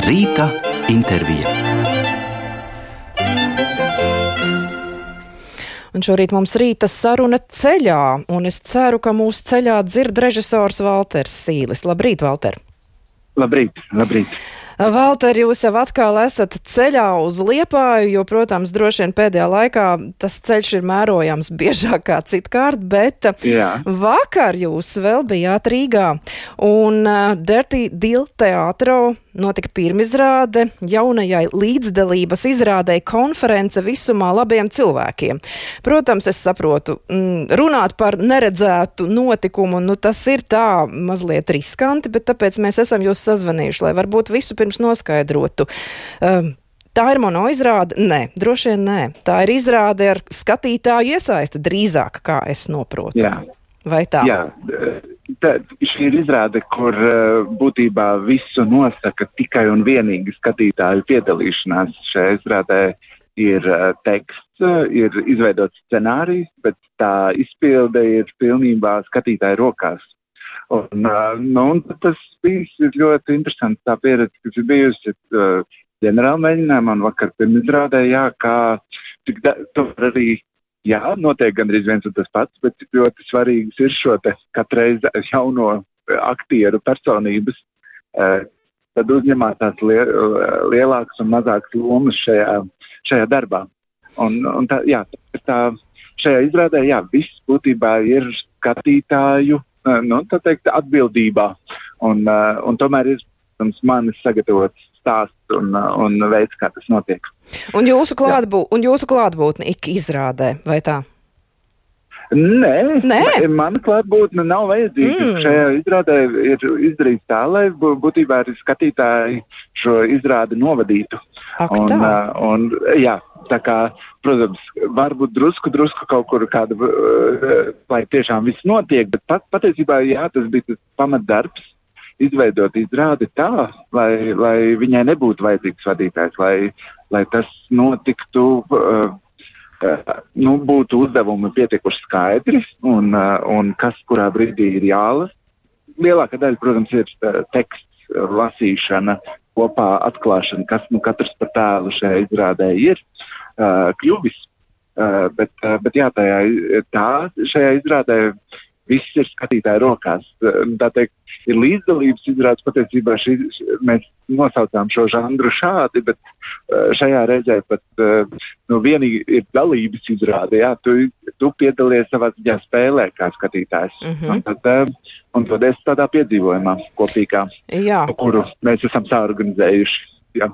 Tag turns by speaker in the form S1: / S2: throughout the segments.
S1: Rīta intervija.
S2: Un šorīt mums rīta saruna ceļā, un es ceru, ka mūsu ceļā dzird režisors Valters Sīlis. Labrīt, Valter!
S3: Labrīt, labrīt!
S2: Valter, jūs jau atkal esat ceļā uz Liepāju, jo, protams, droši vien pēdējā laikā tas ceļš ir mērojams biežāk kā citkārt, bet
S3: Jā.
S2: vakar jūs vēl bijāt Rīgā un uh, Dirty Deal teātro notika pirmizrāde jaunajai līdzdalības izrādēji konference visumā labiem cilvēkiem. Protams, es saprotu, mm, runāt par neredzētu notikumu, nu tas ir tā mazliet riskanti, bet tāpēc mēs esam jūs sazvanījuši, lai varbūt visu pirms noskaidrotu. Um, Tā ir mono izrāde? Nē, droši vien nē. Tā ir izrāde ar skatītāju iesaisti drīzāk, kā es noprotu.
S3: Jā.
S2: Vai tā?
S3: Jā, tā, šī ir izrāde, kur uh, būtībā visu nosaka tikai un vienīgi skatītāju piedalīšanās. Šajā izrādē ir uh, teksts, ir izveidots scenārijs, bet tā izpilde ir pilnībā skatītāju rokās. Un, uh, nu, un tas ir ļoti interesants. Tā pieredze, kas ir bijusi ģenerāla mēģinājumā un vakar pirmizrādē, jā, kā tik da, arī jā, notiek gandrīz viens un tas pats, bet ļoti svarīgs ir šo katreiz jauno aktieru personības. Uh, tad uzņemās tās lie, lielākas un mazākas lomas šajā, šajā darbā. Un, un tā, jā, tā, šajā izrādē jā, viss būtībā ir skatītāju nu, teikt, atbildībā. Un, un tomēr ir manis sagatavots stāsts un, un veids, kā tas notiek.
S2: Un jūsu, klātbū, un jūsu klātbūtne ik izrādē, vai tā?
S3: Nē,
S2: Nē?
S3: mana klātbūtne nav vajadzīga.
S2: Mm.
S3: Šajā izrādē ir izdarīts tā, lai bū- būtībā arī skatītāji šo izrādi novadītu.
S2: Ak,
S3: un,
S2: tā.
S3: uh, un, jā, tā kā, protams, varbūt drusku, drusku kaut kur kāda, uh, lai tiešām viss notiek, bet pat, patiesībā jā, tas bija tas pamatdarbs. Izveidot izrādi tā, lai, lai viņai nebūtu vajadzīgs vadītājs, lai, lai tas notiktu, uh, uh, nu, būtu uzdevumi pietiekuši skaidri un, uh, un kas kurā brīdī ir jālasa. Lielākā daļa, protams, ir uh, teksts, uh, lasīšana, kopā atklāšana, kas nu katrs par tēlu šajā izrādē ir uh, kļuvis. Uh, bet, uh, bet jā, tajā, tā, šajā izrādē viss ir skatītāja rokās. Uh, Tā teikt, ir līdzdalības izrādes patiesībā šī, mēs nosaucām šo žanru šādi, bet uh, šajā reizē pat uh, nu, vienīgi ir dalības izrāde. Jā, tu, tu piedalies savā ziņā spēlē kā skatītājs.
S2: Mhm.
S3: Un tad, un tad es tādā piedzīvojumā kopīgā,
S2: Jā.
S3: kuru mēs esam sāorganizējuši. Jā.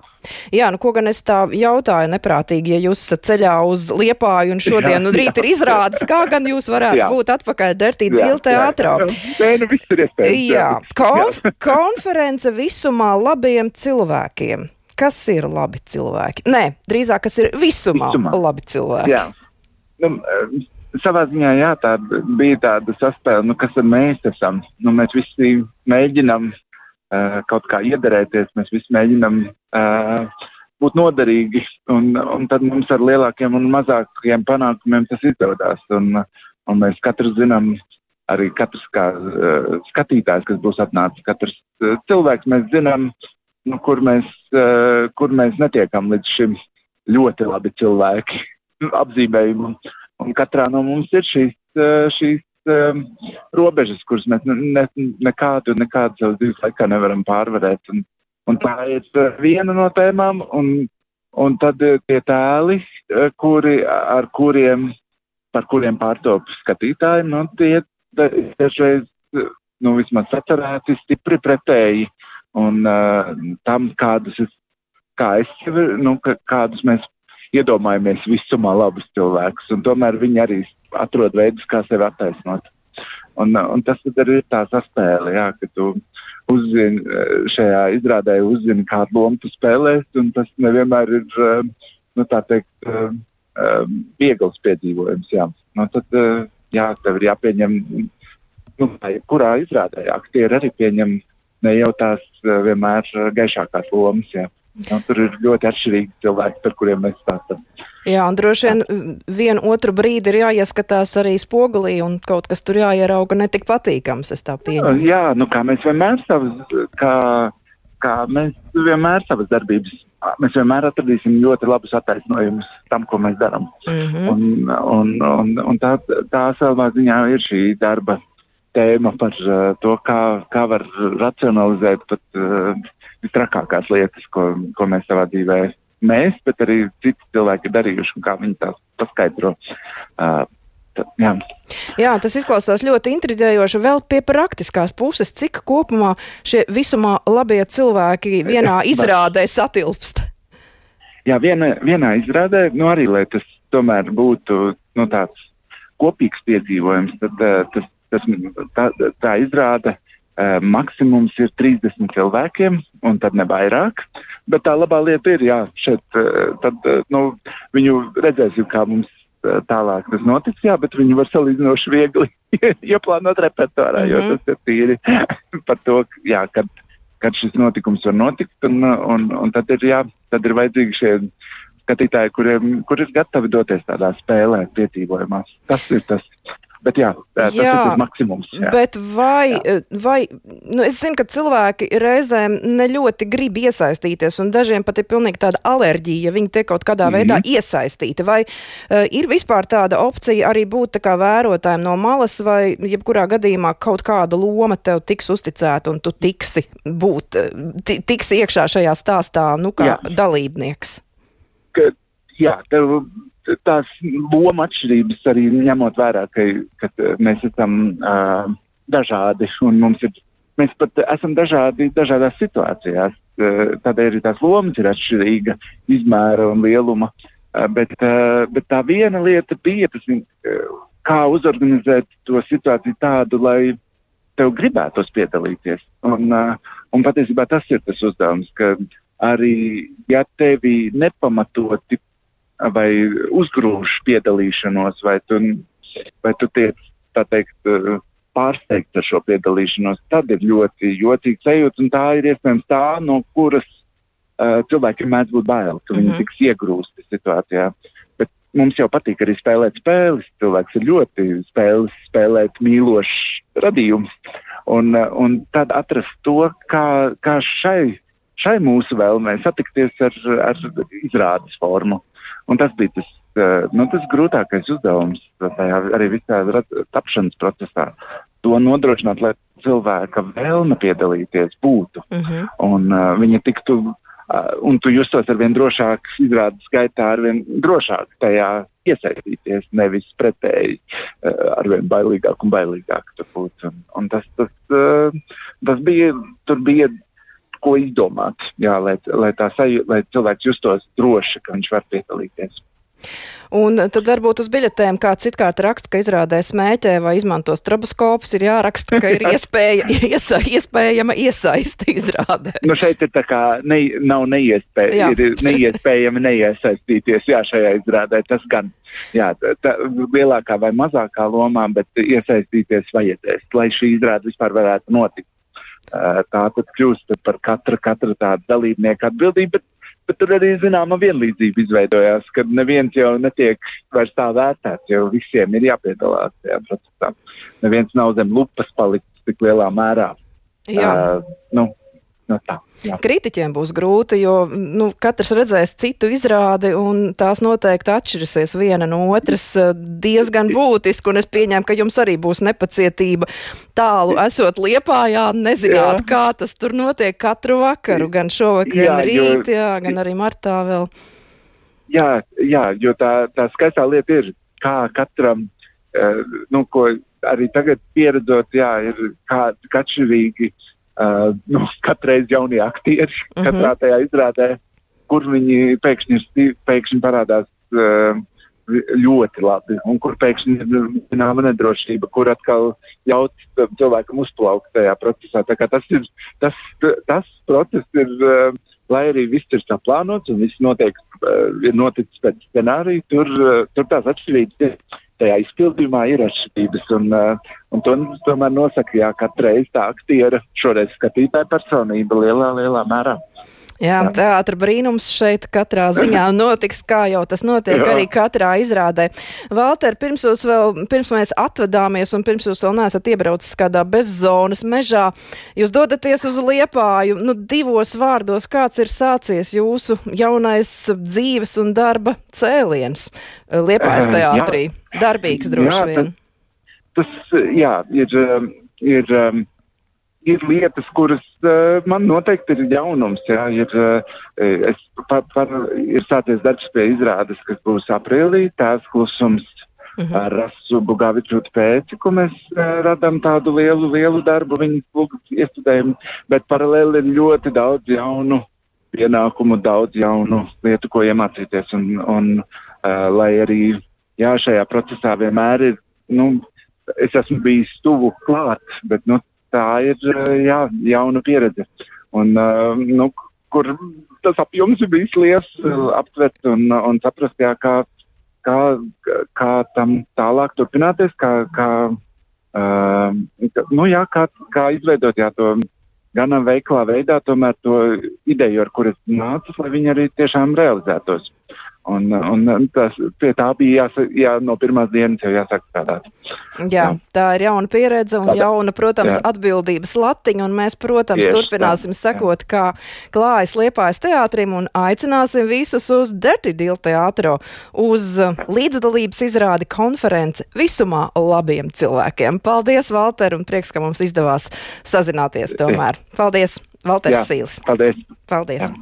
S2: Jā, nu ko gan es tā jautāju neprātīgi, ja jūs esat ceļā uz Liepāju un šodien un rīt ir izrādes, kā gan jūs varētu
S3: Jā.
S2: būt atpakaļ
S3: Jā,
S2: Deal teātrā?
S3: jā, jā. Nē, nu viss ir iespējams.
S2: Jā, konf konference visumā labiem cilvēkiem. Kas ir labi cilvēki? Nē, drīzāk, kas ir visumā,
S3: Visumā.
S2: labi cilvēki.
S3: Jā. Nu, eh, savā ziņā jā, tā bija tāda saspēle, nu, kas mēs esam. Nu, mēs visi mēģinām uh, kaut kā iederēties, mēs visi mēģinām uh, būt noderīgi, un, un tad mums ar lielākiem un mazākiem panākumiem tas izdodas. Un, un mēs katrs zinām, arī katrs kā uh, skatītājs, kas būs atnācis, katrs uh, cilvēks, mēs zinām, nu, kur, mēs, uh, kur mēs netiekam līdz šim ļoti labi cilvēki apzīmējumu. Un katrā no mums ir šīs, uh, šīs um, robežas, kuras mēs ne, ne, nekādu, nekādu savas dzīves laikā nevaram pārvarēt. Un, un tā ir uh, viena no tēmām. Un, un tad uh, tie tēli, uh, kuri, ar kuriem, par kuriem pārtop skatītāji, nu, tie da- dažreiz nu, vismaz sacerēti stipri pretēji. Un uh, tam, kādus es, kā es, nu, kādus mēs iedomājamies visumā labus cilvēkus, un tomēr viņi arī atrod veidus, kā sevi attaisnot. Un, un tas arī ir tā saspēle, jā, ka tu uzzini, eh, šajā izrādē uzzini, kādu lomu tu spēlēsi, un tas nevienmēr ir eh, nu, teikt, eh, viegls piedzīvojums. Jā. Nu, tad jā, tev ir jāpieņem, nu, jebkurā izrādē, aktieri arī pieņem ne jau tās vienmēr gaišākās lomas. Jā. Nu, tur ir ļoti atšķirīgi cilvēki, par kuriem mēs stāstām.
S2: Jā, un droši vien mm, vienu otru brīdi ir jāieskatās arī spogulī un kaut kas tur jāierauga netik patīkams, es tā pieņemu.
S3: Jā, nu, kā mēs vienmēr savus, kā, kā mēs vienmēr savas darbības, mēs vienmēr atradīsim ļoti labus attaisnojumus tam, ko mēs darām. Mm -hmm. un, un, un, un tā, tā savā ziņā ir šī darba tēma par uh, to, kā, kā var racionalizēt pat uh, trakākās lietas, ko, ko mēs savā dzīvē mēs, bet arī citi cilvēki darījuši un kā viņi tās paskaidro. Uh,
S2: jā. jā, tas izklausās ļoti intriģējoši. Vēl pie praktiskās puses, cik kopumā šie visumā labie cilvēki vienā izrādē satilpst?
S3: Jā, viena, vienā izrādē, nu arī, lai tas tomēr būtu nu, tāds kopīgs piedzīvojums, tad tas, tas, tā, tā izrāde uh, maksimums ir 30 cilvēkiem, un tad ne vairāk. Bet tā labā lieta ir, jā, šeit, uh, tad, uh, nu, viņu redzēsim, kā mums tālāk tas notiks, jā, bet viņi var salīdzinoši viegli ieplānot repertuārā, mm -hmm. jo mhm. tas ir tīri par to, jā, kad, kad šis notikums var notikt. Un, un, un tad, ir, jā, tad ir vajadzīgi šie skatītāji, kuriem kur ir gatavi doties tādā spēlē, piedzīvojumā. Tas ir tas, Bet jā, tas jā, ir tas maksimums. Jā.
S2: Bet vai, jā. vai nu es zinu, ka cilvēki reizēm ne ļoti grib iesaistīties, un dažiem pat ir pilnīgi tāda alerģija, ja viņi tiek kaut kādā mm -hmm. veidā iesaistīti. Vai uh, ir vispār tāda opcija arī būt tā kā vērotājiem no malas, vai jebkurā gadījumā kaut kāda loma tev tiks uzticēta, un tu tiksi būt, tiksi iekšā šajā stāstā, nu kā jā. dalībnieks?
S3: Ka, jā, tev tās loma atšķirības arī ņemot vērā, ka, ka mēs esam uh, dažādi un mums ir, mēs pat esam dažādi dažādās situācijās. Uh, tādēļ arī tās lomas ir atšķirīga izmēra un lieluma. Uh, bet, uh, bet tā viena lieta bija, tas, uh, kā uzorganizēt to situāciju tādu, lai tev gribētos piedalīties. Un, uh, un patiesībā tas ir tas uzdevums, ka arī ja tevi nepamatoti vai uzgrūž piedalīšanos, vai tu, vai tu tiec teikt, pārsteigts ar šo piedalīšanos, tad ir ļoti jocīgi sajūta. Tā ir iespējams tā, no kuras uh, cilvēkiem mēdz būt bail, ka viņi mm -hmm. tiks iegrūsti situācijā. Bet mums jau patīk arī spēlēt spēles. Cilvēks ir ļoti spēles, spēlēt mīlošs radījums. Un, uh, un tad atrast to, kā, kā šai, šai mūsu vēlmei satikties ar, ar izrādes formu. Un tas bija tas, uh, nu, tas grūtākais uzdevums tajā arī visā tapšanas procesā. To nodrošināt, lai cilvēka vēlme piedalīties būtu. Uh mhm. -huh. Un uh, viņa tiktu, uh, un tu justos ar vien drošāk, izrādes gaitā ar vien drošāk tajā iesaistīties, nevis pretēji uh, ar vien bailīgāk un bailīgāk. Un, un tas, tas, uh, tas bija, tur bija ko izdomāt, jā, lai, lai, sajū, lai cilvēks justos droši, ka viņš var piedalīties.
S2: Un tad varbūt uz biļetēm kāds citkārt raksta, ka izrādē smēķē vai izmanto stroboskopus, ir jāraksta, ka ir iespēja, iesa, iespējama iesaiste izrādē.
S3: Nu šeit ir tā kā ne, nav neiespēja, ir neiespējami neiesaistīties jā, šajā izrādē. Tas gan jā, tā, lielākā vai mazākā lomā, bet iesaistīties vajadzēs, lai šī izrāde vispār varētu notikt. Tā tad kļūst par katra, katra tāda dalībnieka atbildība, bet, bet tur arī zināma vienlīdzība izveidojās, kad neviens jau netiek vairs tā vērtēts, jo visiem ir jāpiedalās tajā procesā. Neviens nav zem lupas palicis tik lielā mērā. Jā. Uh, nu, no tā. Jā.
S2: Kritiķiem būs grūti, jo nu, katrs redzēs citu izrādi, un tās noteikti atšķirsies viena no otras eh, diezgan būtiski. Es pieņēmu, ka jums arī būs nepacietība tālu esot liepājā, nezināt, jā. kā tas tur notiek katru vakaru, gan šovakar, jā, gan rīt, jo, jā, gan arī martā vēl.
S3: Jā, jā jo tā, tā skaistā lieta ir, kā katram, uh, nu, ko arī tagad pieredzot, jā, ir kā atšķirīgi. Uh, uh, nu, katreiz jaunie aktieri uh -huh. katrā tajā izrādē, kur viņi pēkšņi, pēkšņi parādās uh, ļoti labi, un kur pēkšņi ir zināma nedrošība, kur atkal ļaut cilvēkam uzplaukt tajā procesā. Tas, ir, tas, tas process ir, uh, lai arī viss ir saplānots un viss notiek, uh, ir noticis pēc scenārija, tur, uh, tur tās atšķirības ir tajā izpildījumā ir atšķirības. Un, uh, un to tomēr nosaka, ka katru reizi tā aktiera, šoreiz skatītāja personība lielā, lielā mērā.
S2: Jā,
S3: Jā.
S2: teātra brīnums šeit katrā ziņā notiks, kā jau tas notiek
S3: Jā.
S2: arī katrā izrādē. Valter, pirms vēl, pirms mēs atvedāmies un pirms jūs vēl neesat iebraucis kādā bezzonas mežā, jūs dodaties uz Liepāju, nu divos vārdos, kāds ir sācies jūsu jaunais dzīves un darba cēliens Liepājas
S3: Eh, jā.
S2: teātrī? Darbīgs droši
S3: Jā,
S2: vien.
S3: Tas, jā, ir, um, ir, um, ir lietas, kuras uh, man noteikti ir jaunums. Jā, ir, uh, es, par, par, ir sācies darbs pie izrādes, kas būs aprīlī. Tās klusums
S2: Mhm.
S3: ar Rasu Bugavičūtu pēci, ko mēs uh, radām tādu lielu, lielu darbu viņas iestudējumu. Bet paralēli ir ļoti daudz jaunu pienākumu, daudz jaunu lietu, ko iemācīties. Un, un, uh, lai arī jā, šajā procesā vienmēr ir, nu, es esmu bijis tuvu klāt, bet nu, tā ir uh, jā, jauna pieredze. Un, uh, nu, kur tas apjoms ir bijis liels, uh, aptvert un, un saprast, jā, kā, kā, kā tam tālāk turpināties, kā, kā, uh, nu, jā, kā, kā izveidot jā, to gan veiklā veidā, tomēr to ideju, ar kuras nācis, lai viņi arī tiešām realizētos. Un, un tas, pie tā bija jās, jā, no pirmās dienas jau jāsāk strādāt.
S2: Jā,
S3: Jā.
S2: tā ir jauna pieredze un
S3: Tāda-
S2: jauna, protams,
S3: jā.
S2: atbildības latiņa, un mēs, protams,
S3: Tieši
S2: turpināsim
S3: tā,
S2: sekot, kā klājas Liepājas teātrim un aicināsim visus uz Dirty Deal teātro, uz uh, līdzdalības izrādi konferenci visumā labiem cilvēkiem. Paldies, Valter, un prieks, ka mums izdevās sazināties tomēr. Paldies, Valters
S3: Jā.
S2: Sīls.
S3: Paldies!
S2: Paldies!
S3: Jā.